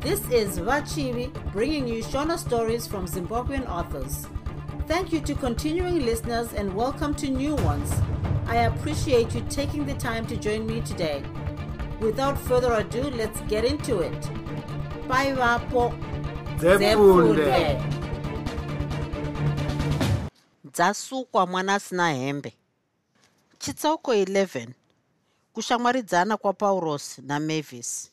This is Vachivi bringing you Shona stories from Zimbabwean authors. Thank you to continuing listeners and welcome to new ones. I appreciate you taking the time to join me today. Without further ado, let's get into it. Bye, Vapo. dzasukwa mwana asina hembe chitsauko 11 kushamwaridzana kwapaurosi namavis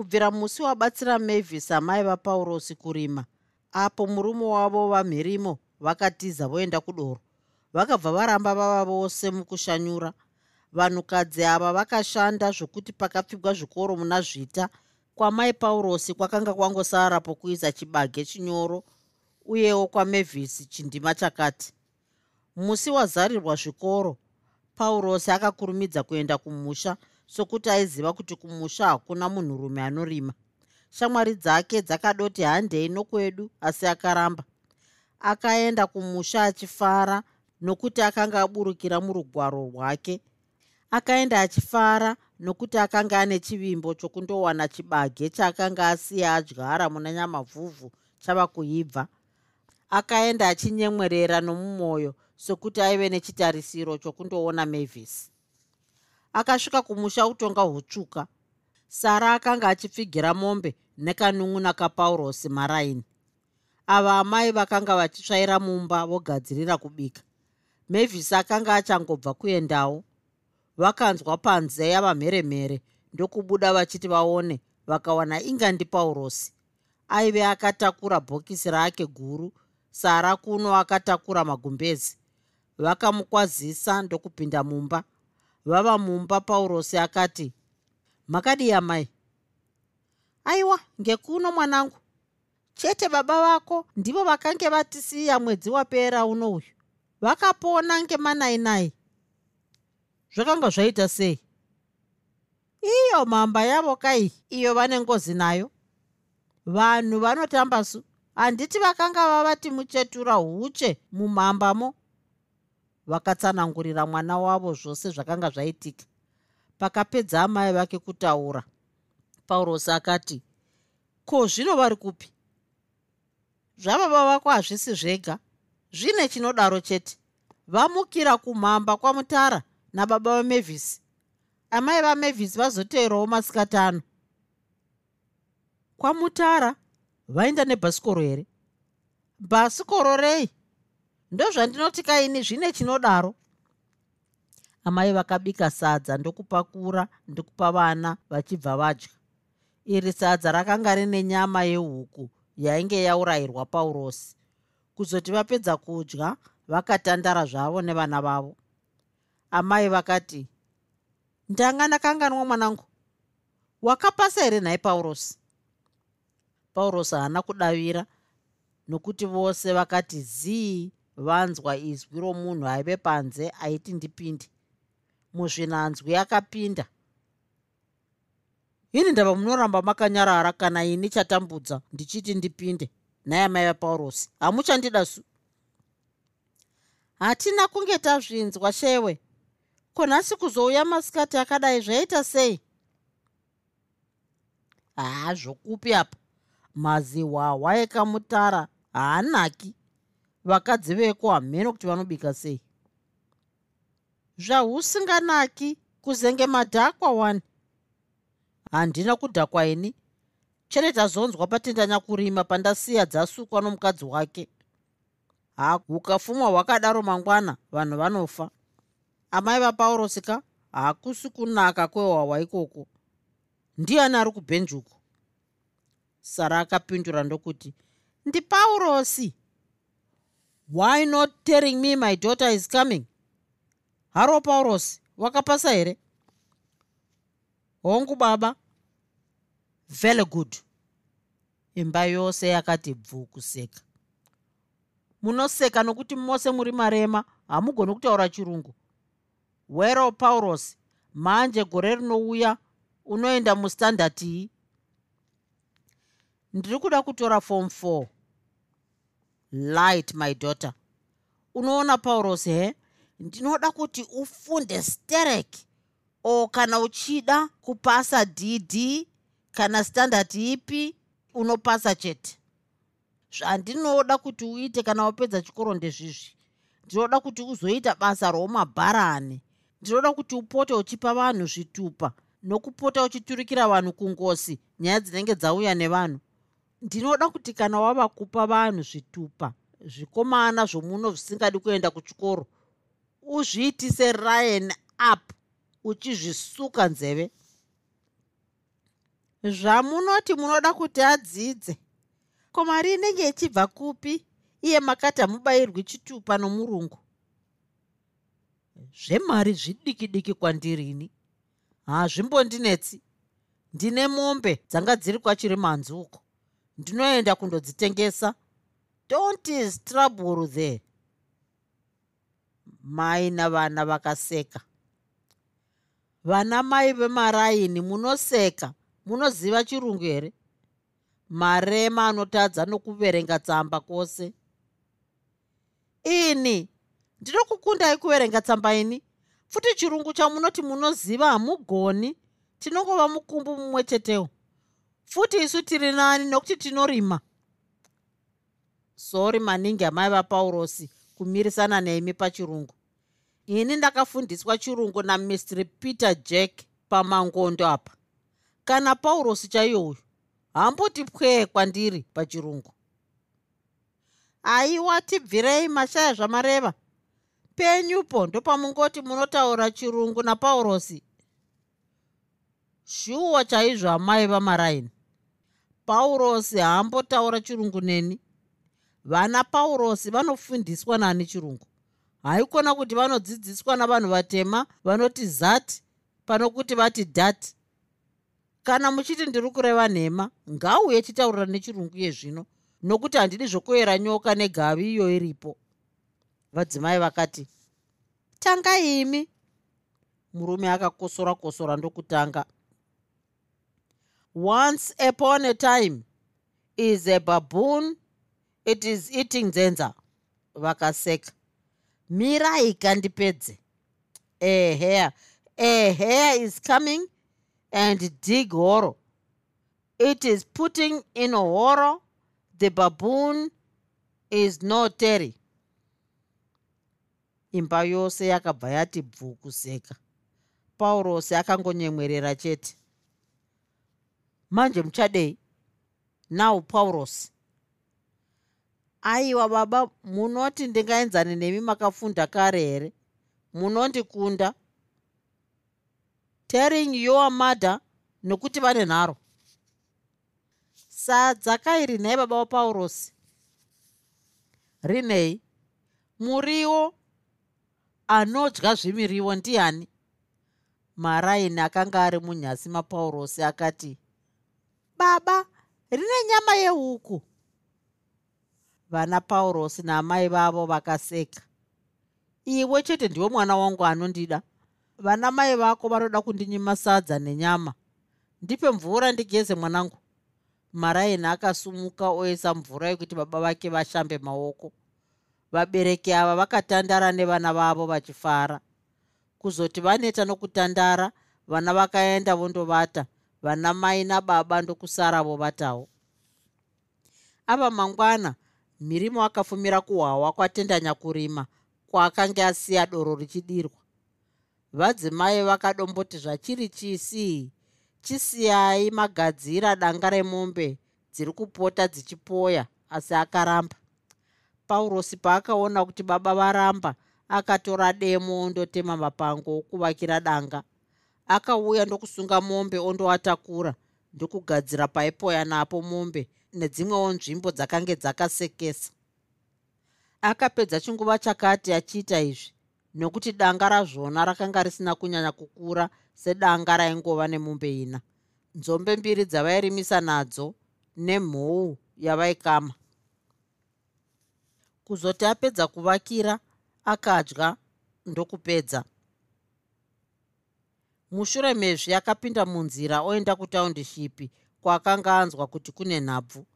kubvira musi wabatsira mavis amai vapaurosi kurima apo murume wavo vamhirimo vakatiza voenda kudoro. Vakabva varamba vava vose mukushanyura. Vanhukadzi ava vakashanda zvokuti pakapfigwa zvikoro muna zvita kwamai paurosi kwakanga kwangosara pokuisa chibage chinyoro uyewo kwamavhisi chindima chakati. Musi wazarirwa zvikoro paurosi akakurumidza kuenda kumusha sokuti aiziva kuti kumusha hakuna munhurume anorima. Shamwari dzake dzakadoti handei nokwedu asi akaramba. Akaenda kumusha achifara nokuti akanga aburukira murugwaro rwake. Akaenda achifara nokuti akanga ane chivimbo chokundowana chibage chaakanga asiya adyara muna nyamavhuvhu chava kuibva. Akaenda achinyemwerera nomumwoyo sokuti aive nechitarisiro chokundoona mavis akasvika kumusha utonga hutsvuka. Sara akanga achipfigira mombe nekanun'una kapaurosi maraini. Ava amai vakanga vachitsvaira mumba vogadzirira kubika. Mavis akanga achangobva kuendawo vakanzwa panze yavamheremhere ndokubuda vachiti vaone vakawana inga ndipaurosi aive akatakura bhokisi rake guru sara kuno akatakura magumbezi. Vakamukwazisa ndokupinda mumba vava mumba paurosi akati makadiya mai aiwa ngekuno mwanangu. Chete baba vako ndivo vakange vatisiya mwedzi wapera uno uyu. Vakapona ngemanainai. Zvakanga zvaita sei? Iyo mhamba yavo kai iyo vane ngozi nayo. Vanhu vanotamba su handiti vakanga vavati muchetura huche mumhambamo vakatsanangurira mwana wavo zvose zvakanga zvaitika. Pakapedza amai vake kutaura paurosi akati ko zvino vari kupi? Zvababa vako hazvisi zvega. Zvine chinodaro chete. Vamukira kumhamba kwamutara nababa vamavhisi amai vamavhisi vazoteerawo masikatano kwamutara vaenda nebhasikoro here? Bhasikoro rei ndozvandinoti kaini zvine chinodaro. Amai vakabika sadza ndokupakura ndikupa vana vachibva vadya. Iri sadza rakanga rine nyama yehuku yainge yaurayirwa paurosi. Kuzoti vapedza kudya vakatandara zvavo nevana vavo. Amai vakati ndanga ndakanganwa mwanangu wakapasa here nhai paurosi? Paurosi haana kudavira nokuti vose vakati zii vanzwa izwi romunhu aive panze aiti ndipinde. Muzvinanzwi akapinda. Ini ndava munoramba makanyarara kana ini chatambudza ndichiti ndipinde. Nhai amai vapaurosi hamuchandida su. Hatina kunge tazvinzwa shewe. Ko nhasi kuzouya masikati akadai zvaita sei? Haa zvokupi apa. Mazihwahwa ekamutara haanaki vakadzi veko hamheno kuti vanobika sei. Zvahusinganaki kuzenge madhakwa wani. Handina kudhakwa ini. Chete tazonzwa patendanya kurima pandasiya dzasukwa nomukadzi wake. Ha hukafumwa hwakadaro mangwana vanhu vanofa. Amai vapaurosi ka hakusi kunaka kwehwahwa ikoko. Ndiani ari kubhenjuko? Sara akapindura ndokuti ndipaurosi why not telling me my daughter is coming? Haro paurosi wakapasa here? Hongu baba. Very good. Imba yose yakati bvu kuseka munoseka nokuti mose muri marema hamugoni kutaura chirungu. Wero paurosi manje gore rinouya unoenda mustandard iyi? Ndiri kuda kutora form 4 light my daughter. Unoona paurosi he? Ndinoda kuti ufunde sterek. O kana uchida kupasa dd kana standard ipi unopasa chete. Zvandinoda kuti uite kana wapedza chikoro ndezvizvi. Ndinoda kuti uzoita basa romabharani ndinoda kuti upote uchipa vanhu zvitupa nokupota uchiturikira vanhu kungosi nyaya dzinenge dzauya nevanhu ndinoda kuti kana wava kupa vanhu zvitupa zvikomana zvomuno zvisingadi kuenda kuchikoro uzviitise ryan up uchizvisuka nzeve. Zvamunoti munoda kuti adzidze ko mari inenge ichibva kupi iye makati hamubayirwi chitupa nomurungu? Zvemari zvidiki diki kwandirini hazvimbondinetsi. Ndine mombe dzanga dziri kwachiri manzuko ndinoenda kundodzitengesa. Don't is trouble there. Mai navana vakaseka. Vana mai vemaraini munoseka munoziva chirungu here? Marema anotadza nokuverenga tsamba kwose. Ini ndinokukundai kuverenga tsamba ini? Futi chirungu chamunoti munoziva hamugoni. Tinongova mukumbu mumwe chetewo futi isu tiri nani nokuti tinorima? Sori maningi amai vapaurosi kumirisana nemi pachirungu. Ini ndakafundiswa chirungu namistri peter jack pamangondo apa. Kana paurosi chaiyoyo hamboti pwee kwandiri pachirungu. Aiwa tibvirei mashaya zvamareva. Penyupo ndopamungoti munotaura chirungu napaurosi shuwa chaizvo amai vamaraini paurosi haambotaura chirungu neni. Vana paurosi vanofundiswa nani chirungu. Haikona kuti vanodzidziswa navanhu vatema vanoti zati pano kuti vati dhati kana muchiti ndiri kureva nhema ngauye chitaurira nechirungu yezvino nokuti handidi zvokuera nyoka negavi iyo iripo. Vadzimai vakati tanga imi. Murume akakosora kosora ndokutanga once upon a time is a baboon it is eating nzenza vakaseka. Mirai kandipedze. A hair a hair is coming and dig horo. It is putting in a horo the baboon is no terry imba yose yakabva yati bvu kuseka. Paurosi akangonyemwerera chete manje muchadei now paurosi aiwa baba munoti ndingaenzane nemi makafunda kare here? Munondikunda telling your mother nokuti vane nharo. Sadza rinhei baba wapaurosi rinhei muriwo anodya zvimiriwo ndiani? Maraini akanga ari munyasi mapaurosi akati baba rine nyama yehuku. Vana paurosi naamai vavo vakaseka. Iwe chete ndiwe mwana wangu anondida. Vana mai vako vanoda kundinyima sadza nenyama. Ndipe mvura ndigeze mwanangu. Maraini akasumuka oisa mvura yekuti baba vake vashambe maoko. Vabereki ava vakatandara nevana vavo vachifara. Kuzoti vaneta nokutandara vana vakaenda vondovata vana mai nababa ndokusara vovatawo ava mangwana mhirimo akafumira kuhwawa kwatendanya kurima kwaakanga asiya doro richidirwa. Vadzimai vakadomboti zvachiri chisi chisiyai magadzira danga remombe dziri kupota dzichipoya asi akaramba. Paurosi paakaona kuti baba varamba akatora demo ondotema mapango okuvakira danga akauya ndokusunga mombe ondoatakura ndokugadzira paipoya napo mombe nedzimwewo nzvimbo dzakange dzakasekesa. Akapedza chinguva chakati achiita izvi nokuti danga razvona rakanga risina kunyanya kukura sedanga raingova nemombe ina. Nzombe mbiri dzavairimisa nadzo nemhou yavaikama. Kuzoti apedza kuvakira akadya ndokupedza mushure mezvi akapinda munzira oenda kutaundishipi kwaakanga anzwa kuti kune nhabvu.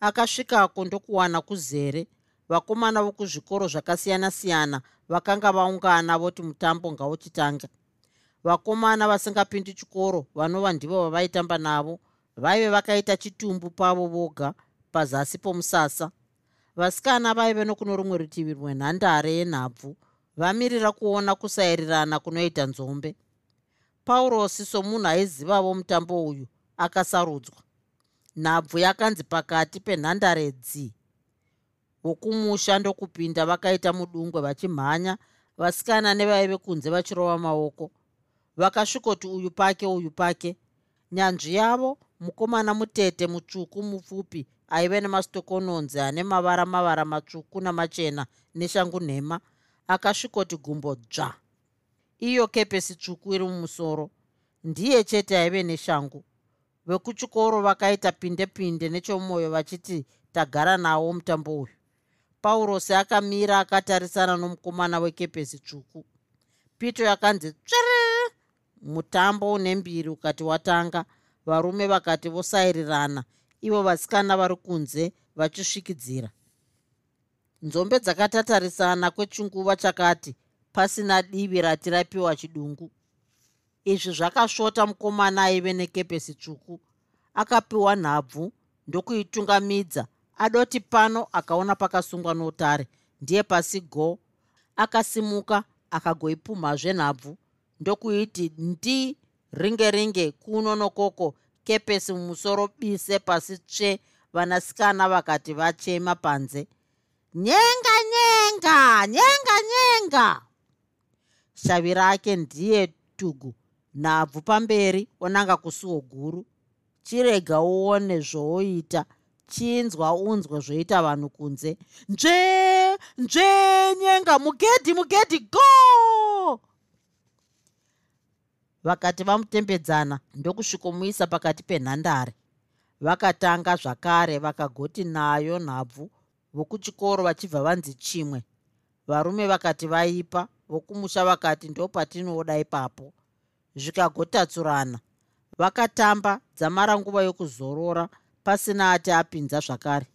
Akasvikako ndokuwana kuzere. Vakomana vokuzvikoro zvakasiyana-siyana vakanga vaungana voti mutambo ngauchitanga vakomana vasingapindi chikoro vanova ndivo vavaitamba navo vaive vakaita chitumbu pavo voga pazasi pomusasa. Vasikana vaive nokuno rumwe rutivi rwenhandare yenhabvu. Vamirira kuona kusairirana kunoita nzombe paurosi somunhu aizivavo mutambo uyu akasarudzwa. Nhabvu yakanzi pakati penhandare dzi vokumusha ndokupinda vakaita mudungwe vachimhanya vasikana nevaive kunze vachirova maoko. Vakasvikoti uyu pake uyu pake. Nyanzvi yavo mukomana mutete mutsvuku mupfupi aive nemasitokononzi ane mavara mavara matsvuku namachena neshangu nhema akasvikoti gumbo dzva iyo kepesi tsvuku iri mumusoro. Ndiye chete aive neshangu. Vekuchikoro vakaita pinde pinde nechomwoyo vachiti tagara nawo mutambo uyu. Paurosi akamira akatarisana nomukomana wekepesi tsvuku pito yakanzi tsvere! Mutambo une mbiri ukati watanga. Varume vakati vosairirana. Ivo vasikana vari kunze vachisvikidzira. Nzombe dzakatatarisana kwechinguva chakati pasina divi rati rapiwa chidungu. Izvi zvakasvota mukomana aive nekepesi tsvuku. Akapiwa nhabvu ndokuitungamidza. Adoti pano akaona pakasungwa noutare ndiye pasi go. Akasimuka akagoipumhazve nhabvu ndokuiti ndi ringe ringe kuno nokoko kepesi mumusoro bise pasi tsve. Vanasikana vakati vachema panze nyenga nyenga nyenga nyenga shavi rake ndiye tugu. Nhabvu pamberi onanga kusuwo guru. Chirega uone zvooita. Chinzwa unzwe zvoita vanhu kunze. Nzve nzve nyenga mugedhi mugedhi go! Vakati vamutembedzana ndokusvikomuisa pakati penhandare. Vakatanga zvakare vakagoti nayo nhabvu vokuchikoro vachibva vanzi chimwe. Varume vakati vaipa vokumusha vakati ndopatinoda ipapo. Zvikagotatsurana vakatamba dzamara nguva yokuzorora pasina ati apinza zvakare.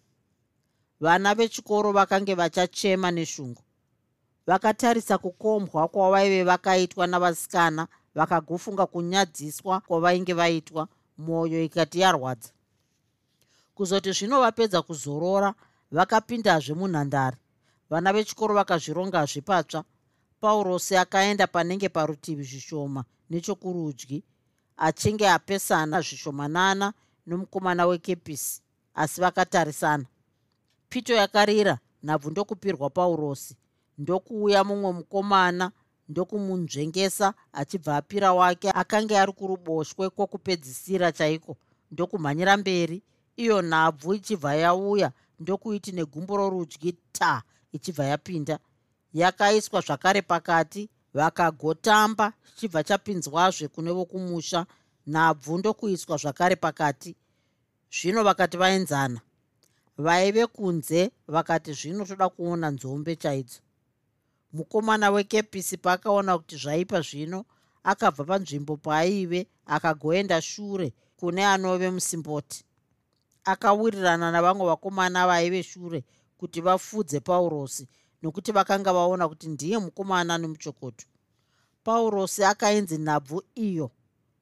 Vana vechikoro vakange vachachema neshungu. Vakatarisa kukombwa kwavaive vakaitwa navasikana vakagofunga kunyadziswa kwavainge vaitwa mwoyo ikati yarwadza. Kuzoti zvino vapedza kuzorora vakapindazve munhandare. Vana vechikoro vakazvirongazve patsva paurosi akaenda panenge parutivi zvishoma. Nechokurudyi achinge apesana zvishomanana nomukomana wekepisi asi vakatarisana. Pito yakarira nhabvu ndokupirwa paurosi ndokuuya mumwe mukomana ndokumunzvengesa achibva apira wake akanga ari kuruboshwe kwokupedzisira chaiko. Ndokumhanyira mberi iyo nhabvu ichibva yauya ndokuiti negumbo rorudyi ta ichibva yapinda yakaiswa zvakare pakati. Vakagotamba chichibva chapinzwazve kune vokumusha nhabvu ndokuiswa zvakare pakati. Zvino vakati vaenzana vaive kunze vakati zvino toda kuona nzombe chaidzo. Mukomana wekepisi paakaona kuti zvaipa zvino akabva panzvimbo paaive akagoenda shure kune anove musimboti. Akawirirana navamwe vakomana vaive shure kuti vafudze paurosi nokuti vakanga vaona kuti ndiye mukomana nemuchokoto paurosi akainzi nhabvu iyo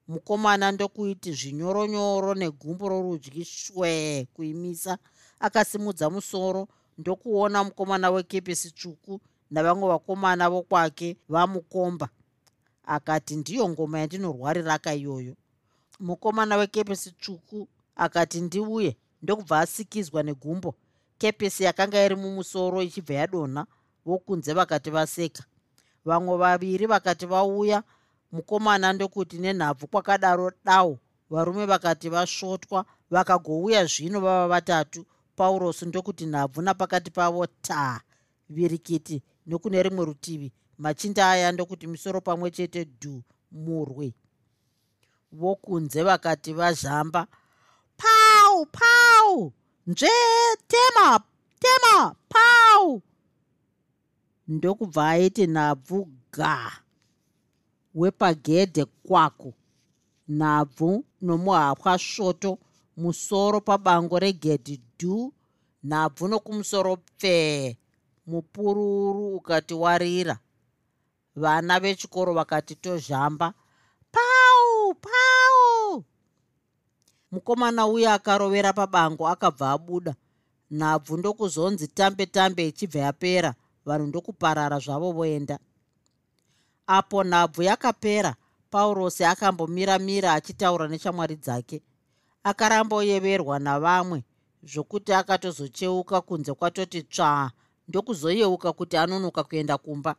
mukomana ndokuiti zvinyoronyoro negumbo rorudyi shwe kuimisa akasimudza musoro ndokuona mukomana wekepesi tsvuku navamwe vakomana vokwake vamukomba. Akati ndiyo ngoma yandinorwariraka iyoyo. Mukomana wekepesi tsvuku akati ndiuye ndokubva asikizwa negumbo kepesi yakanga iri mumusoro ichibva yadonha vokunze vakati vaseka. Vamwe vaviri vakati vauya mukomana ndokuti nenhabvu kwakadaro dau varume vakati vasvotwa vakagouya zvino vava vatatu paurosi ndokuti nhabvu napakati pavo ta. Virikiti nokune rimwe rutivi machinda aya ndokuti misoro pamwe chete dhu murwi vokunze vakati vazhamba pau pau nzve tema tema pau. Ndokubva aiti nhabvu ga wepagedhe kwako. Nhabvu nomuhapwa svoto musoro pabango regedhi dhu nhabvu nokumusoro pfee mupururu ukati warira. Vana vechikoro vakati tozhamba pau pau mukomana uya akarovera pabango akabva abuda. Nhabvu ndokuzonzi tambe tambe ichibva yapera vanhu ndokuparara zvavo voenda. Apo nhabvu yakapera paurosi akambomira mira achitaura neshamwari dzake. Akaramboyeverwa navamwe zvokuti akatozocheuka kunze kwatoti tsvaa! ndokuzoyeuka kuti anonoka kuenda kumba.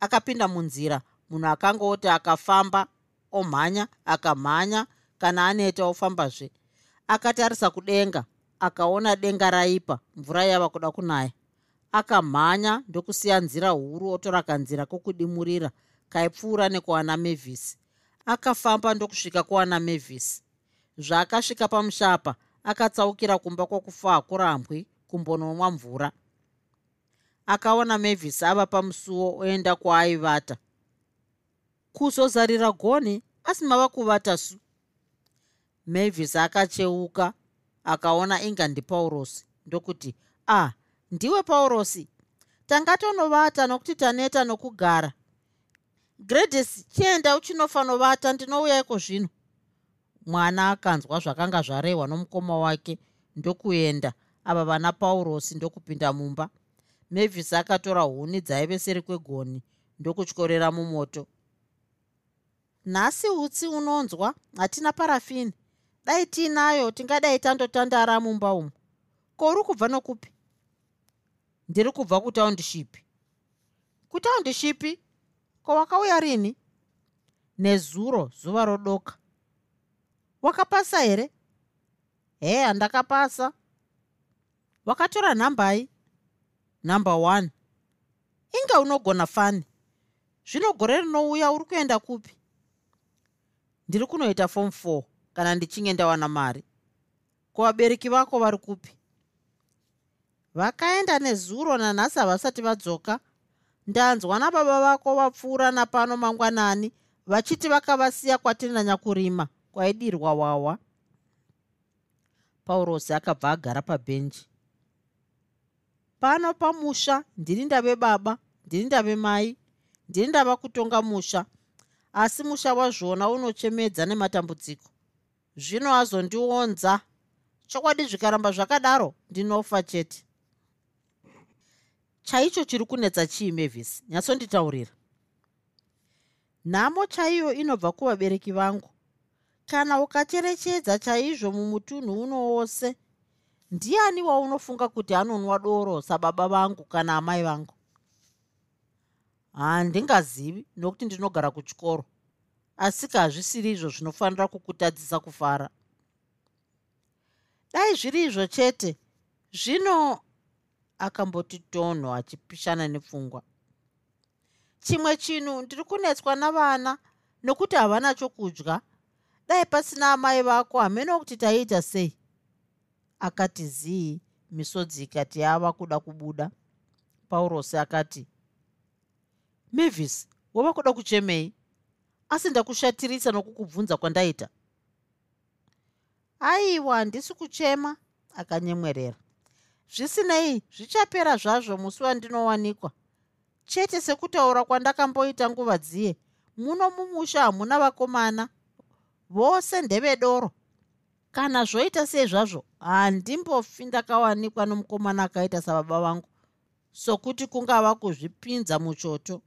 Akapinda munzira munhu akanga oti akafamba omhanya akamhanya kana aneta ofambazve akatarisa kudenga akaona denga raipa mvura yava kuda kunaya. Akamhanya ndokusiya nzira huru otora kanzira kokudimurira kaipfuura nekuana mavhisi akafamba ndokusvika kuana mavhisi zvaakasvika pamushapa akatsaukira kumba kwokufa hakurambwi kumbononwa mvura. Akaona mavhisi ava pamusuwo oenda kwaaivata kuzozarira goni asi mava kuvata su mavhisi akacheuka akaona inga ndipaurosi ndokuti ah ndiwe paurosi tanga tonovata nokuti taneta nokugara. Gredis chienda uchinofanovata ndinouya iko zvino. Mwana akanzwa zvakanga zvarehwa nomukoma wake ndokuenda ava vana paurosi ndokupinda mumba. Mavhisi akatora huni dzaive seri kwegoni ndokutyorera mumoto. Nhasi utsi unonzwa hatina parafini dai tiinayo tingadai tandotandara mumba umu. Ko uri kubva nokupi? Ndiri kubva kutaundishipi kutaundishipi ko wakauya rini? Nezuro zuva rodoka. Wakapasa here? He handakapasa wakatora nhambai number one. Inga unogona fani? Zvino gore rinouya uri kuenda kupi? Ndiri kunoita fom four kana ndichinge ndawana mari. Kuvabereki vako vari kupi? Vakaenda nezuro nanhasi havasati vadzoka. Ndanzwa nababa vako vapfuura napano mangwanani vachiti vakavasiya kwatinanya kurima kwaidirwa wawa. Paurosi akabva agara pabhenji pano pamusha ndiri ndave baba ndiri ndave mai ndiri ndava kutonga musha asi musha wazvona unochemedza nematambudziko zvino azondionza chokwadi zvikaramba zvakadaro ndinofa chete. Chaicho chiri kunetsa chii mavhisi nyatsonditaurira. Nhamo chaiyo inobva kuvabereki vangu. Kana ukacherechedza chaizvo mumutunhu uno wose ndiani waunofunga kuti anonwa doro sababa vangu kana amai vangu? Handingazivi nokuti ndinogara kuchikoro asi kahazvisiri izvo zvinofanira kukutadzisa kufara. Dai zviri izvo chete zvino akamboti tonho achipishana nepfungwa. Chimwe chinhu ndiri kunetswa navana nokuti havana chokudya. Dai pasina amai vako hamene kuti taiita sei? Akati zii misodzi ikati yava kuda kubuda. Paurosi akati mavis wava kuda kuchemei asi ndakushatirisa nokukubvunza kwandaita. Aiwa handisi kuchema akanyemwerera. Zvisinei zvichapera zvazvo musi wandinowanikwa. Chete sekutaura kwandakamboita nguva dziye muno mumusha hamuna vakomana vose ndevedoro kana zvoita sei zvazvo handimbofi ndakawanikwa nomukomana akaita sababa vangu sokuti kungava kuzvipinza muchoto.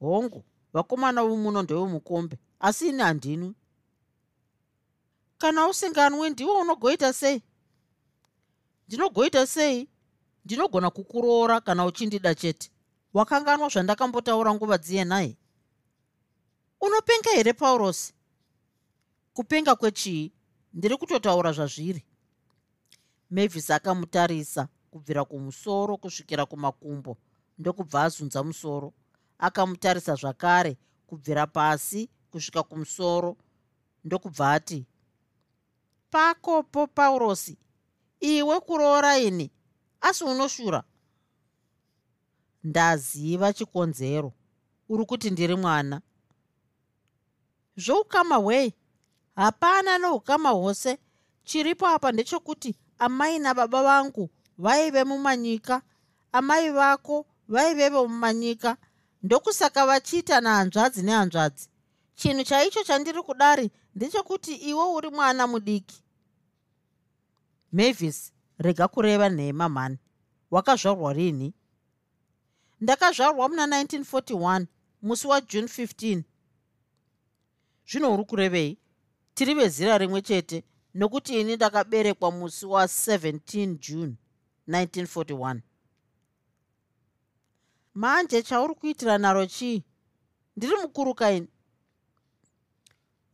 Hongu vakomana vomuno ndevemukombe asi ini handinwi. Kana usinganwi ndiwo unogoita sei? Ndinogoita sei? Ndinogona kukuroora kana uchindida chete. Wakanganwa zvandakambotaura nguva dziye nai unopenga here paurosi kupenga kwechii? Ndiri kutotaura zvazviri. Mavis akamutarisa kubvira kumusoro kusvikira kumakumbo. Ndokubva azunza musoro akamutarisa zvakare kubvira pasi kusvika kumusoro. Ndokubva ati pakopo paurosi iwe kuroora ini asi unoshura? Ndaziva chikonzero uri kuti ndiri mwana. Zvoukama hwei hapana neukama hwose? Chiripo apa ndechekuti amai nababa vangu vaive mumanyika amai vako vaivevo mumanyika ndokusaka vachiita nahanzvadzi nehanzvadzi. Chinhu chaicho chandiri kudari ndechekuti iwe uri mwana mudiki. Mavis rega kureva nhema mhani wakazvarwa rini? Ndakazvarwa muna 1941 musi wajune 15 zvino uri kurevei? Tiri vezira rimwe chete nokuti ini ndakaberekwa musi wa17 june 1941 manje chauri kuitira naro chii? Ndiri mukuru kaini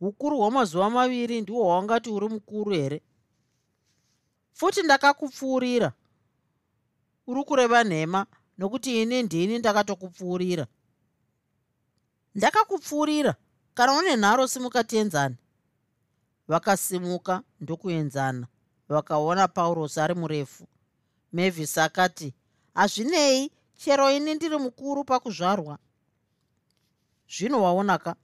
ukuru hwamazuva maviri ndihwo hwaungati uri mukuru here? Futi ndakakupfuurira. Uri kureva nhema nokuti ini ndini ndakatokupfuurira. Ndakakupfuurira kana une nharo simuka tienzani vakasimuka ndokuenzana vakaona paurosi ari murefu. Mavis akati hazvinei chero ini ndiri mukuru pakuzvarwa. Zvino waonaka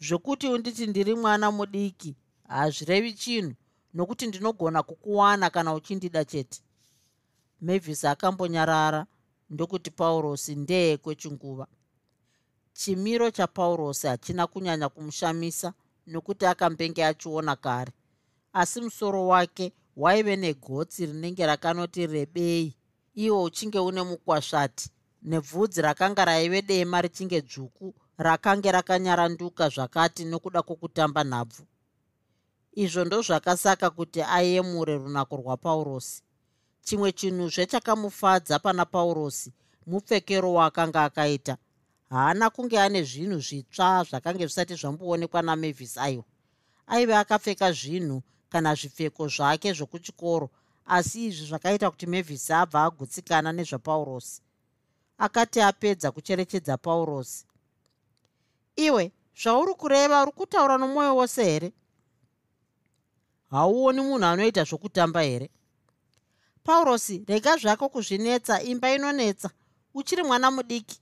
zvokuti unditi ndiri mwana mudiki hazvirevi chinhu nokuti ndinogona kukuwana kana uchindida chete. Mavis akambonyarara ndokuti paurosi ndee kwechinguva. Chimiro chapaurosi hachina kunyanya kumushamisa nokuti akambenge achiona kare. Asi musoro wake waive negotsi rinenge rakanoti rebei iwo uchinge une mukwasvati nebvudzi rakanga raive dema richinge dzvuku rakange rakanyaranduka zvakati nokuda kwokutamba nhabvu. Izvo ndozvakasaka kuti ayemure runako rwapaurosi chimwe chinhuzve chakamufadza pana paurosi mupfekero waakanga akaita haana kunge ane zvinhu zvitsva zvakange zvisati zvamboonekwa namavis aiwa aive akapfeka zvinhu kana zvipfeko zvake zvokuchikoro asi izvi zvakaita kuti mavis abva agutsikana nezvapaurosi akati apedza kucherechedza paurosi iwe zvauri kureva uri kutaura nomwoyo wose here? Hauoni munhu anoita zvokutamba here? Paurosi rega zvako kuzvinetsa imba inonetsa. Uchiri mwana mudiki.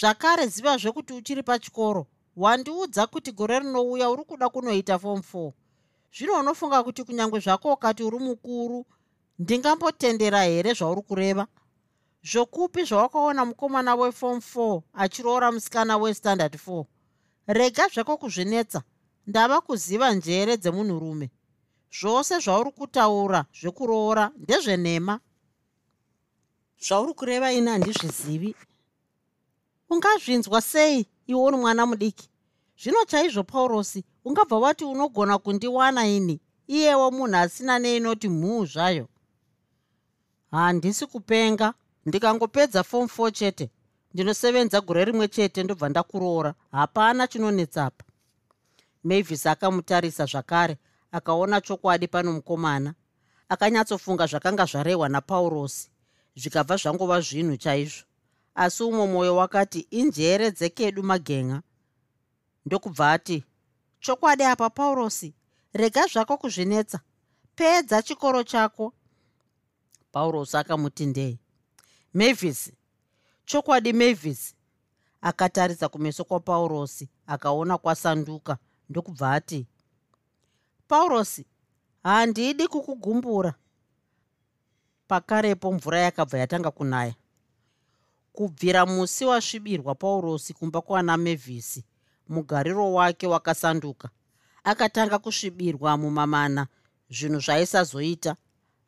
Zvakare zivazve kuti uchiri pachikoro. Wandiudza kuti gore rinouya uri kuda kunoita fom 4 zvino unofunga kuti kunyange zvako ukati uri mukuru ndingambotendera here zvauri kureva? Zvokupi zvawakaona mukomana wefom 4 achiroora musikana westandard 4 rega zvako kuzvinetsa. Ndava kuziva njere dzemunhurume. Zvose zvauri kutaura zvekuroora ndezvenhema. Zvauri kureva ini handizvizivi. Ungazvinzwa sei iwe uri mwana mudiki? Zvino chaizvo paurosi ungabva wati unogona kundiwana ini? Iyewo munhu asina neinoti mhuu zvayo handisi kupenga. Ndikangopedza fom 4 chete. Ndinosevenza gore rimwe chete ndobva ndakuroora. Hapana chinonetsapa. Mavis akamutarisa zvakare akaona chokwadi pano mukomana. Akanyatsofunga zvakanga zvarehwa napaurosi. Zvikabva zvangova zvinhu chaizvo. Asi umwe mwoyo wakati injere dzekedu magenga. Ndokubva ati chokwadi apa paurosi? Rega zvako kuzvinetsa. Pedza chikoro chako paurosi akamuti ndei mavis chokwadi mavis akatarisa kumeso kwapaurosi akaona kwasanduka. Ndokubva ati? Paurosi handidi kukugumbura. Pakarepo mvura yakabva yatanga kunaya. Kubvira musi wasvibirwa paurosi kumba kwana mevhisi mugariro wake wakasanduka. Akatanga kusvibirwa mumamana zvinhu zvaisazoita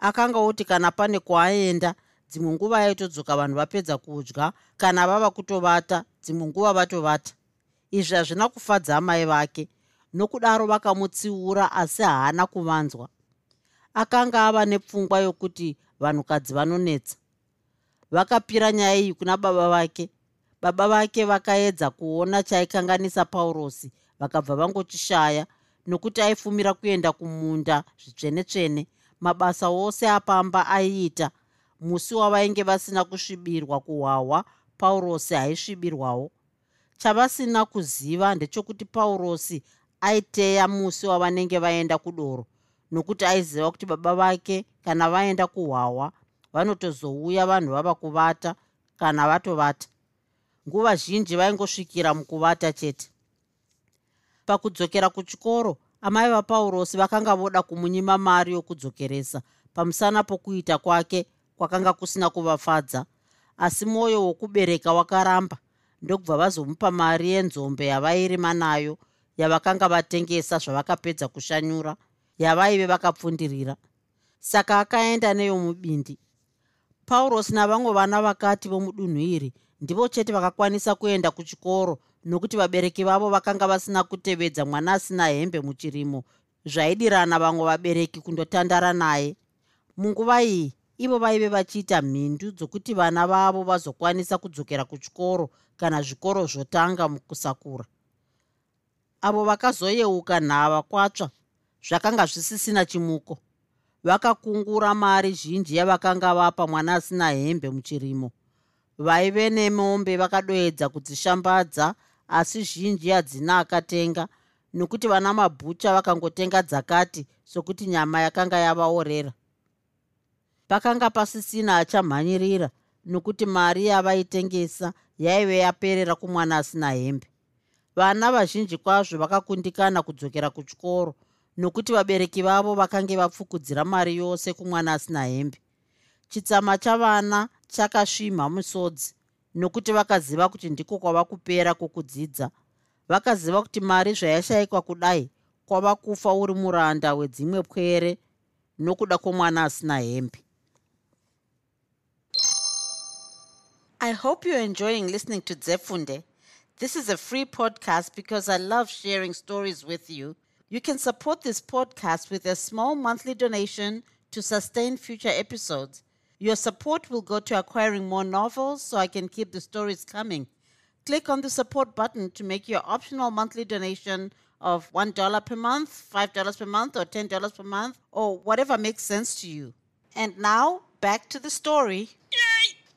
akanga oti kana pane kwaaenda dzimwe nguva aitodzoka vanhu vapedza kudya kana vava kutovata dzimwe nguva vatovata. Izvi hazvina kufadza amai vake nokudaro vakamutsiura asi haana kuvanzwa. Akanga ava nepfungwa yokuti vanhukadzi vanonetsa. Vakapira nyaya iyi kuna baba vake. Baba vake vakaedza kuona chaikanganisa paurosi vakabva vangochishaya nokuti aifumira kuenda kumunda zvitsvene-tsvene mabasa ose apamba aiita. Musi wavainge vasina kusvibirwa kuhwahwa paurosi aisvibirwawo chavasina kuziva ndechekuti paurosi aiteya musi wavanenge vaenda kudoro nokuti aiziva kuti baba vake kana vaenda kuhwahwa vanotozouya vanhu vava kuvata kana vatovata. Nguva zhinji vaingosvikira mukuvata chete. Pakudzokera kuchikoro amai vapaurosi vakanga voda kumunyima mari yokudzokeresa. Pamusana pokuita kwake kwakanga kusina kuvafadza. Asi mwoyo wokubereka wakaramba. Ndokubva vazomupa mari yenzombe yavairima nayo yavakanga vatengesa zvavakapedza kushanyura yavaive vakapfundirira. Saka akaenda neyo mubindi paurosi navamwe vana vakati vomudunhu iri ndivo chete vakakwanisa kuenda kuchikoro nokuti vabereki vavo vakanga vasina kutevedza mwana asina hembe muchirimo. Zvaidirana vamwe vabereki kundotandara naye. Munguva iyi ivo vaive vachiita mhindu dzokuti vana vavo vazokwanisa kudzokera kuchikoro kana zvikoro zvotanga mukusakura. Avo vakazoyeuka nhava kwatsva zvakanga zvisisina chimuko. Vakakungura mari zhinji yavakanga vapa mwana asina hembe muchirimo. Vaive nemombe vakadoedza kudzishambadza asi zhinji hadzina akatenga. Nokuti vana mabhucha vakangotenga dzakati sokuti nyama yakanga yavaorera. Pakanga pasisina achamhanyirira nokuti mari yavaitengesa yaive yaperera kumwana asina hembe. Vana vazhinji kwazvo vakakundikana kudzokera kuchikoro nokuti vabereki vavo vakange vapfukudzira mari yose kumwana asina hembe. Chitsama chavana chakasvimha musodzi nokuti vakaziva kuti ndiko kwava kupera kwokudzidza. Vakaziva kuti mari zvayashayikwa kudai kwava kufa uri muranda wedzimwe pwere nokuda kwomwana asina hembe. I hope you're enjoying listening to zefunde. This is a free podcast because i love sharing stories with you. You can support this podcast with a small monthly donation to sustain future episodes your support will go to acquiring more novels so i can keep the stories coming click on the support button to make your optional monthly donation of $1 per month, $5 per month, or $10 per month, or whatever makes sense to you. And now, back to the story.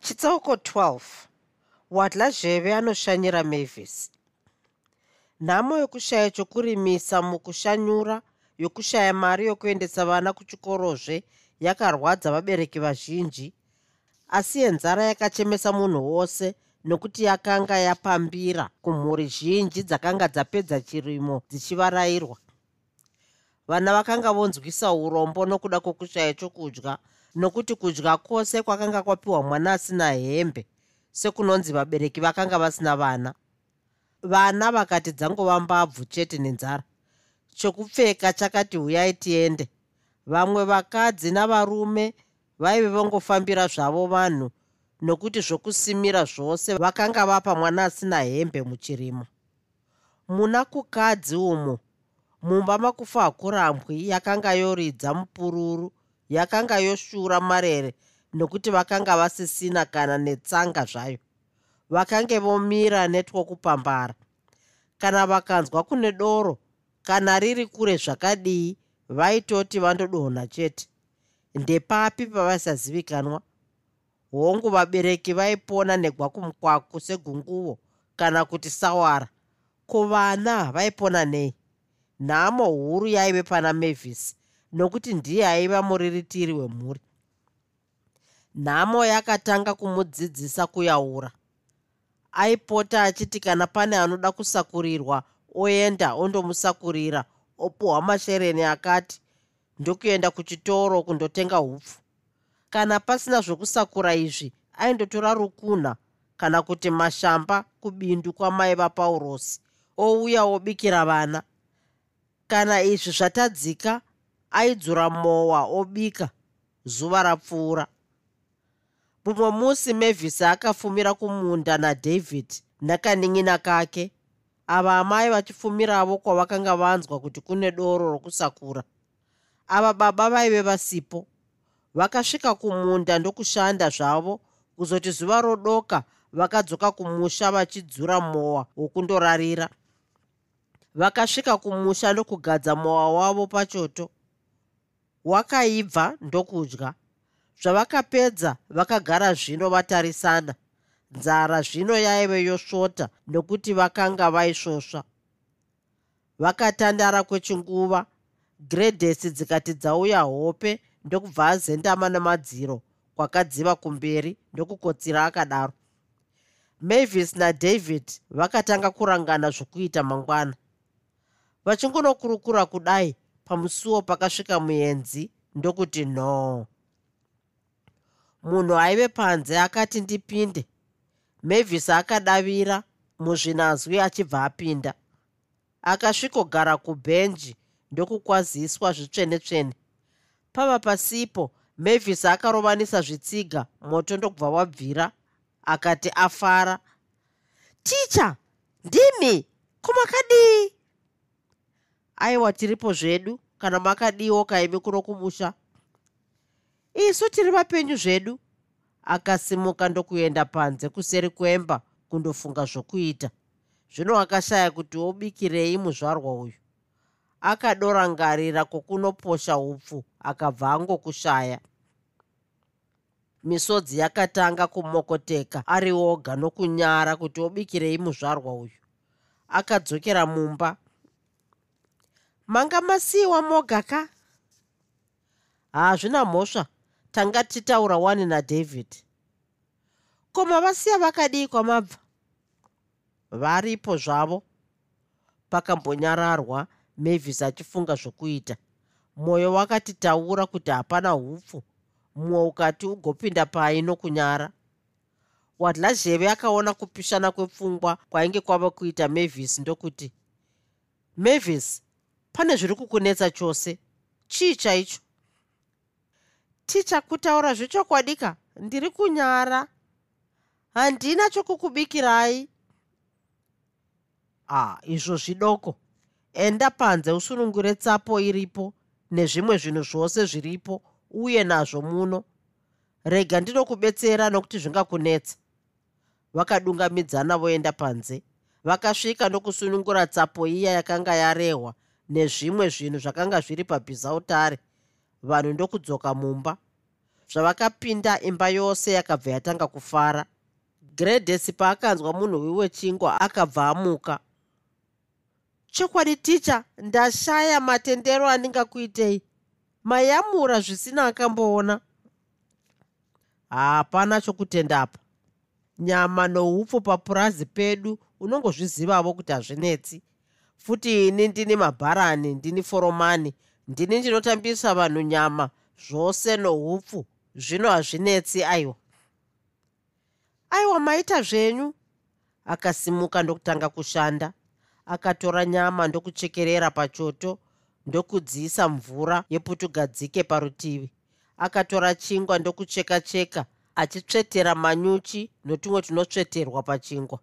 chitsauko 12 wadla zheve anoshanyira mavis nhamo yokushaya chokurimisa mukushanyura yokushaya mari yokuendesa vana kuchikorozve yakarwadza vabereki vazhinji asi yenzara yakachemesa munhu wose nokuti yakanga yapambira kumhuri zhinji dzakanga dzapedza chirimo dzichivarayirwa. Vana vakanga vonzwisa urombo nokuda kwokushaya chokudya nokuti kudya kwose kwakanga kwapiwa mwana asina hembe sekunonzi vabereki vakanga vasina vana. Vana vakati dzangova mbabvu chete nenzara chokupfeka chakati huyai tiende vamwe vakadzi navarume vaive vangofambira zvavo vanhu nokuti zvokusimira zvose vakanga vapa mwana asina hembe muchirimo. Muna kukadzi umo mumba makufa hakurambwi yakanga yoridza mupururu yakanga yoshura marere nokuti vakanga vasisina kana netsanga zvayo. Vakange vomira netwokupambara. Kana vakanzwa kune doro kana riri kure zvakadii vaitoti vandodonha chete. Ndepapi pavasazivikanwa hongu vabereki vaipona negwakumukwaku segunguvo kana kuti sawara. Ko vana vaipona nei? Nhamo huru yaive pana mavis nokuti ndiye aiva muriritiri wemhuri. Nhamo yakatanga kumudzidzisa kuyaura. Aipota achiti kana pane anoda kusakurirwa oenda ondomusakurira opuhwa mashereni akati ndokuenda kuchitoro kundotenga upfu kana pasina zvokusakura izvi aindotora rukunha kana kuti mashamba kubindu kwamai vapaurosi ouya obikira vana. Kana izvi zvatadzika aidzura mowa obika zuva rapfuura. Mumwe musi mavhisi akafumira kumunda nadavid nakanin'ina kake ava amai vachifumiravo kwavakanga vanzwa kuti kune doro rokusakura. Ava baba vaive vasipo. Vakasvika kumunda ndokushanda zvavo kuzoti zuva rodoka vakadzoka kumusha vachidzura mowa wokundorarira. Vakasvika kumusha ndokugadza mowa wavo pachoto. Wakaibva ndokudya. Zvavakapedza vakagara zvino vatarisana nzara zvino yaive yosvota nokuti vakanga vaisvosva. Vakatandara kwechinguva gredhesi dzikati dzauya hope ndokubva azendama namadziro kwakadziva kumberi ndokukotsira akadaro. Mavis nadavid vakatanga kurangana zvokuita mangwana. Vachingonokurukura kudai pamusuwo pakasvika muenzi ndokuti no. Munhu aive panze akati ndipinde mavis akadavira muzvinazwi achibva apinda. Akasvikogara kubhenji ndokukwaziswa zvitsvene-tsvene. Pava pasipo mavis akarovanisa zvitsiga moto ndokubva wabvira akati afara. Ticha ndimi kumakadii aiwa tiripo zvedu kana makadiwo kaimi kuno kumusha. Isu tiri vapenyu zvedu akasimuka ndokuenda panze kuseri kwemba kundofunga zvokuita. Zvino akashaya kuti obikirei muzvarwa uyu? Akadorangarira kwokunoposha upfu akabva angokushaya. Misodzi yakatanga kumokoteka ari oga nokunyara kuti obikirei muzvarwa uyu? Akadzokera mumba. Manga masiyiwa moga ka? Hazvina mhosva tanga titaura wani nadavid ko mavasiya vakadii kwamabva varipo zvavo pakambonyararwa mavis achifunga zvokuita. Mwoyo wakatitaura kuti hapana upfu mumwe ukati ugopinda pai nokunyara wadla zheve akaona kupishana kwepfungwa kwainge kwava kuita mavis ndokuti mavis pane zviri kukunetsa chose? Chii chaicho ticha kutaura zvechokwadika ndiri kunyara. Handina chokukubikirai. Ah izvo zvidoko. Enda panze usunungure tsapo iripo nezvimwe zvinhu zvose zviripo uye nazvo muno. Rega ndinokubetsera nokuti zvingakunetsa. Vakadungamidzana voenda panze. Vakasvika ndokusunungura tsapo iya yakanga yarehwa nezvimwe zvinhu zvakanga zviri pabhizautare vanhu ndokudzoka mumba. Zvavakapinda imba yose yakabva yatanga kufara. Gredhesi paakanzwa munhu wiwechingwa akabva amuka. Chokwadi ticha ndashaya matendero andingakuitei mayamura zvisina akamboona. Hapana chokutendapa nyama noupfu papurazi pedu unongozvizivavo kuti hazvinetsi. Futi ini ndini mabharani ndini foromani ndini ndinotambisa vanhu nyama zvose noupfu zvino hazvinetsi aiwa. Aiwa maita zvenyu. Akasimuka ndokutanga kushanda akatora nyama ndokuchekerera pachoto ndokudziisa mvura yeputugadzike parutivi. Akatora chingwa ndokucheka cheka achitsvetera manyuchi notumwe tunotsveterwa pachingwa.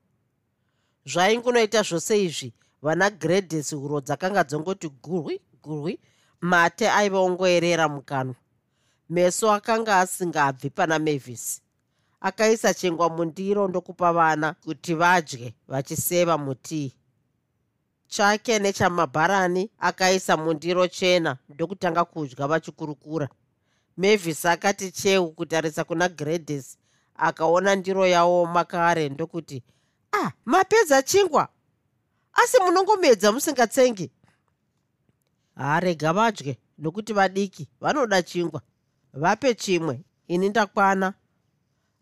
Zvaingunoita zvose izvi vana gredhesi huro dzakanga dzongoti gurwi gurwi mate aiva ongoerera mukanwa meso akanga asingabvi pana mavis. Akaisa chingwa mundiro ndokupa vana kuti vadye vachiseva mutii chake nechamabharani akaisa mundiro chena ndokutanga kudya vachikurukura. Mavis akati cheu kutarisa kuna gredhesi akaona ndiro yaoma kare ndokuti ah mapedza chingwa. Asi munongomedza musingatsengi harega vadye nokuti vadiki vanoda chingwa. Vape chimwe ini ndakwana.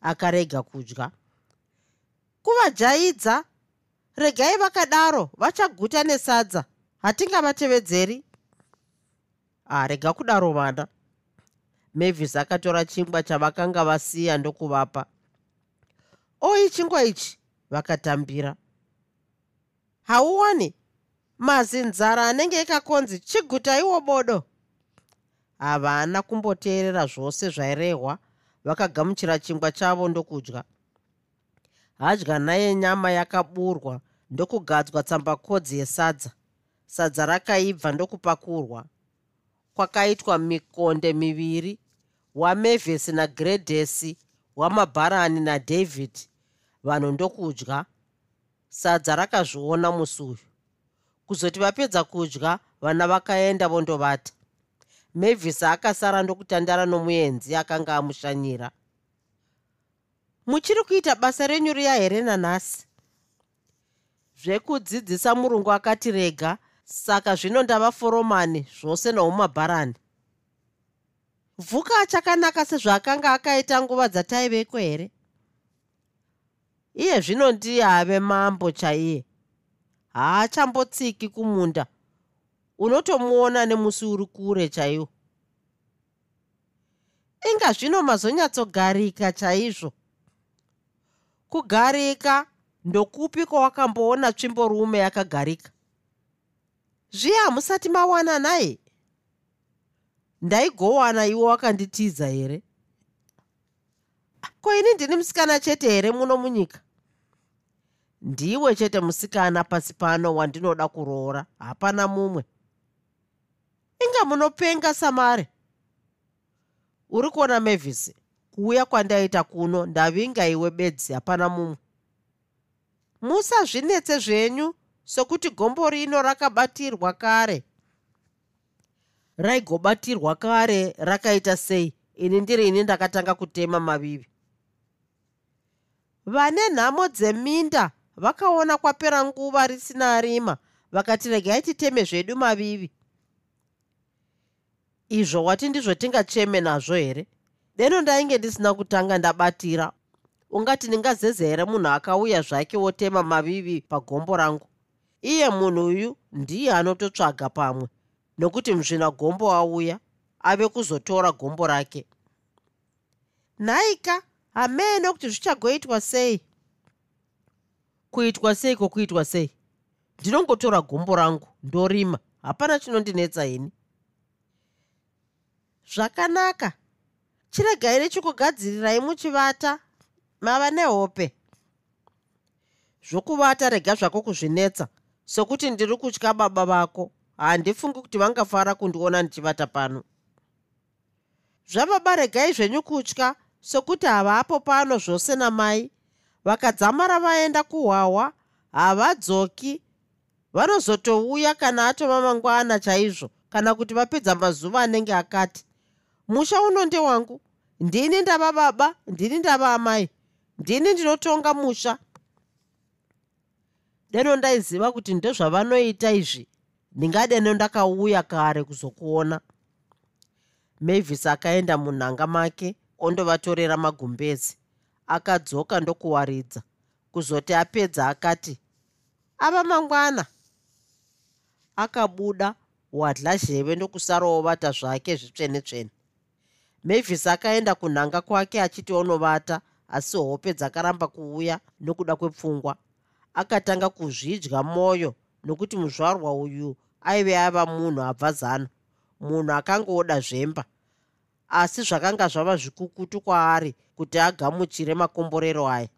Akarega kudya. Kuvajaidza regai vakadaro vachaguta nesadza. Hatingavatevedzeri. Arega kudaro vana. Mavis akatora chingwa chavakanga vasiya ndokuvapa. Oi chingwa ichi! Vakatambira. Hauwani mazi nzara anenge ikakonzi chigutaiwo bodo havana kumboteerera zvose zvairehwa vakagamuchira chingwa chavo ndokudya. Hadya naye nyama yakaburwa ndokugadzwa tsambakodzi yesadza. Sadza rakaibva ndokupakurwa. Kwakaitwa mikonde miviri wamevhesi nagredhesi wamabharani nadavid vanhu ndokudya. Sadza rakazviona musi uyu kuzoti vapedza kudya vana vakaenda vondovata. Mavhisi akasara ndokutandara nomuenzi akanga amushanyira. Muchiri kuita basa renyu riya here nanhasi zvekudzidzisa murungu akati rega saka zvino ndava foromani zvose noumabharani. Vhuka achakanaka sezvaakanga akaita nguva dzataiveko here? Iye zvino ndiye ave mambo chaiye haachambotsiki kumunda. Unotomuona nemusi uri kure chaiwo. Inga zvino mazonyatsogarika chaizvo. Kugarika ndokupi kwawakamboona tsvimborume yakagarika? Zviya hamusati mawana naye? Ndaigowana iwo wakanditiza here? Ko ini ndini musikana chete here muno munyika ndiwe chete musikana pasi pano wandinoda kuroora. Hapana mumwe. Inga munopenga samare. Uri kuona mavhisi kuuya kwandaita kuno ndavinga iwe bedzi hapana mumwe. Musazvinetse zvenyu sokuti gombo rino rakabatirwa kare. Raigobatirwa kare rakaita sei? Ini ndiri ini ndakatanga kutema mavivi. Vane nhamo dzeminda vakaona kwapera nguva risina rima vakati regai titeme zvedu mavivi. Izvo wati ndizvo tingacheme nazvo here? Deno ndainge ndisina kutanga ndabatira. Ungati ndingazeze here munhu akauya zvake wotema mavivi pagombo rangu? Iye munhu uyu ndiye anototsvaga pamwe nokuti muzvina gombo auya ave kuzotora gombo rake. Nhaika hamene kuti zvichagoitwa sei kuitwa sei kwokuitwa sei? Ndinongotora gombo rangu ndorima. Hapana chinondinetsa ini. Zvakanaka. Chiregai richikugadzirirai muchivata. Mava nehope. Zvokuvata rega zvako kuzvinetsa. Sokuti ndiri kutya baba vako. Handifungi kuti vangafara kundiona ndichivata pano. Zvababa regai zvenyu kutya sokuti havapo pano zvose namai vakadzamara vaenda kuhwahwa havadzoki. Vanozotouya kana atova mangwana chaizvo kana kuti vapedza mazuva anenge akati. Musha uno ndewangu. Ndini ndava baba ndini ndava amai ndini ndinotonga musha. Deno ndaiziva kuti ndezvavanoita izvi ndingadeno ndakauya kare kuzokuona. Mavis akaenda munhanga make ondovatorera magumbezi akadzoka ndokuwaridza. Kuzoti apedza akati ava mangwana. Akabuda wadla zheve ndokusarawo vata zvake zvitsvene tsvene mavis akaenda kunhanga kwake achiti onovata asi hope dzakaramba kuuya nokuda kwepfungwa. Akatanga kuzvidya mwoyo nokuti muzvarwa uyu aive ava munhu abva zano munhu akangoda zvemba asi zvakanga zvava zvikukutu kwaari kuti agamuchire makomborero aya.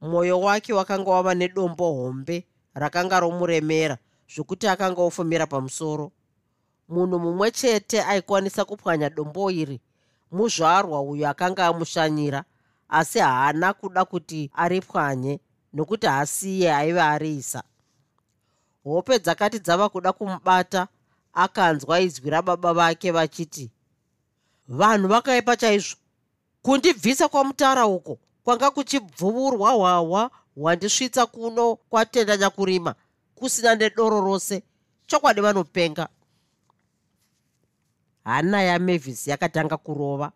Mwoyo wake wakanga wava nedombo hombe rakanga romuremera zvokuti akanga ofumira pamusoro. Munhu mumwe chete aikwanisa kupwanya dombo iri muzvarwa uyo akanga amushanyira asi haana kuda kuti aripwanye nokuti hasiye aiva ariisa. Hope dzakati dzava kuda kumubata akanzwa izwi rababa vake vachiti vanhu vakaipa chaizvo. Kundibvisa kwamutara uko kwanga kuchibvuvurwa hwahwa hwandisvitsa kuno kwatenda nyakurima kusina nedoro rose chokwadi vanopenga. Hana yamavis yakatanga kurova.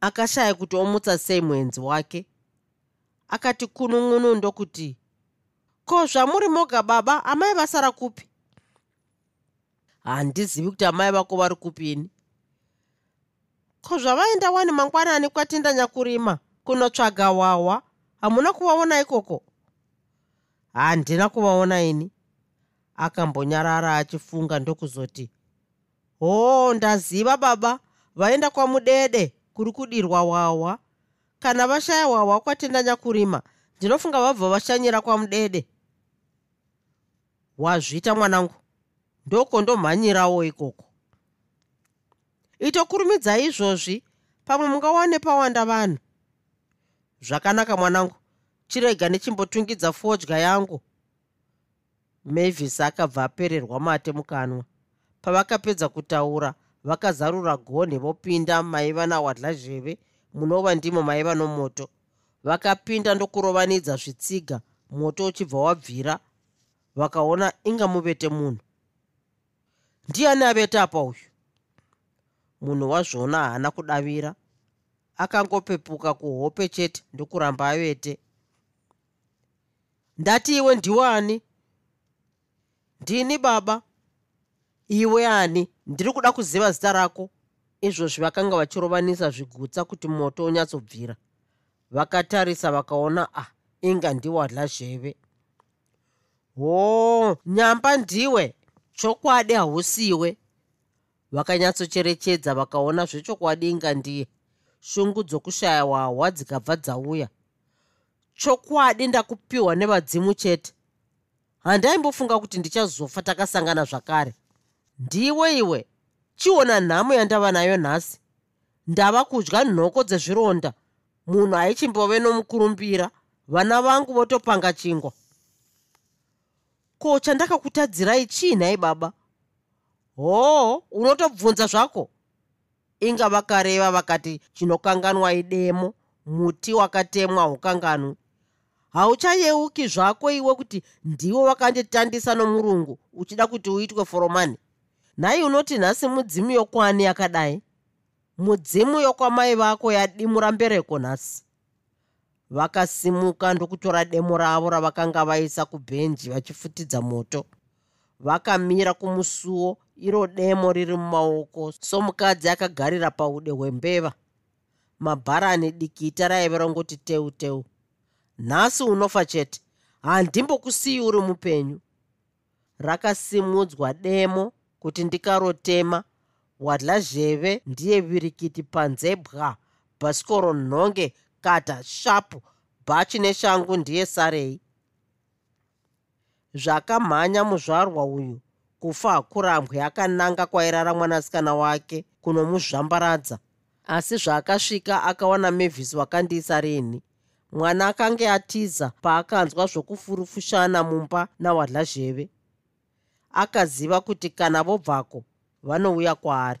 Akashaya kuti omutsa sei mwenzi wake. Akati kunun'unu ndokuti ko zvamuri moga baba? Amai vasara kupi? Handizivi kuti amai vako vari kupini ko zvavaenda wani mangwanani kwatenda nyakurima kunotsvaga wawa? Hamuna kuvaona ikoko? Handina kuvaona ini. Akambonyarara achifunga ndokuzoti hoo ndaziva baba vaenda kwamudede kuri kudirwa wawa. Kana vashaya wawa kwatenda nyakurima ndinofunga vabva vashanyira kwamudede. Wazvita mwanangu. Ndoko ndomhanyirawo ikoko itokurumidza izvozvi pamwe mungawane pawanda vanhu. Zvakanaka mwanangu. Chirega nechimbotungidza fodya yangu. Mavis akabva apererwa mate mukanwa. Pavakapedza kutaura vakazarura gonhi vopinda maiva nawadla zheve munova ndimo maiva nomoto. Vakapinda ndokurovanidza zvitsiga moto uchibva wabvira. Vakaona inga muvete munhu. Ndiani avete apa uyu munhu wazvona haana kudavira. Akangopepuka kuhope chete ndokuramba avete. Ndati iwe ndiwani ndini baba. Iwe ani? Ndiri kuda kuziva zita rako. Izvozvi vakanga vachirovanisa zvigutsa kuti moto hoo nyamba ndiwe. Chokwadi hausiwe vakanyatsocherechedza vakaona zvechokwadi inga ndiye shungu dzokushaya wahwa dzikabva dzauya. Chokwadi ndakupiwa nevadzimu chete. Handaimbofunga kuti ndichazofa takasangana zvakare. Ndiwe iwe chiona nhamo yandava nayo nhasi. Ndava kudya nhoko dzezvironda. Munhu aichimbove nomukurumbira. Vana vangu votopanga chingwa. Ko chandakakutadzirai chii nhai baba hoo unotobvunza zvako? Inga vakareva vakati chinokanganwa idemo muti wakatemwa haukanganwi hauchayeuki zvako iwe kuti ndiwo wakanditandisa nomurungu uchida kuti uitwe foromani? Nhai unoti nhasi mudzimu yokwani yakadai? Mudzimu yokwamai vako yadimura mbereko nhasi. Vakasimuka ndokutora demo ravo ravakanga vaisa kubhenji vachifutidza moto. Vakamira kumusuwo iro demo riri mumaoko. Somukadzi akagarira paude hwembeva. Mabharani dikita raive rongoti teu teu. Nhasi unofa chete. Handimbokusiyi uri mupenyu. Rakasimudzwa demo kuti ndikarotema. Wadla zheve ndiye virikiti panzebwa. Bhasikoro nhonge kata shapu. Bhachi neshangu ndiye sarei. Zvakamhanya muzvarwa uyu kufa hakurambwe akananga kwairara mwanasikana wake kunomuzvambaradza asi zvaakasvika akawana mevhisi wakandiisa rini. Mwana akange atiza paakanzwa zvokufurufushana mumba nawadla zheve akaziva kuti kana vobvako vanouya kwaari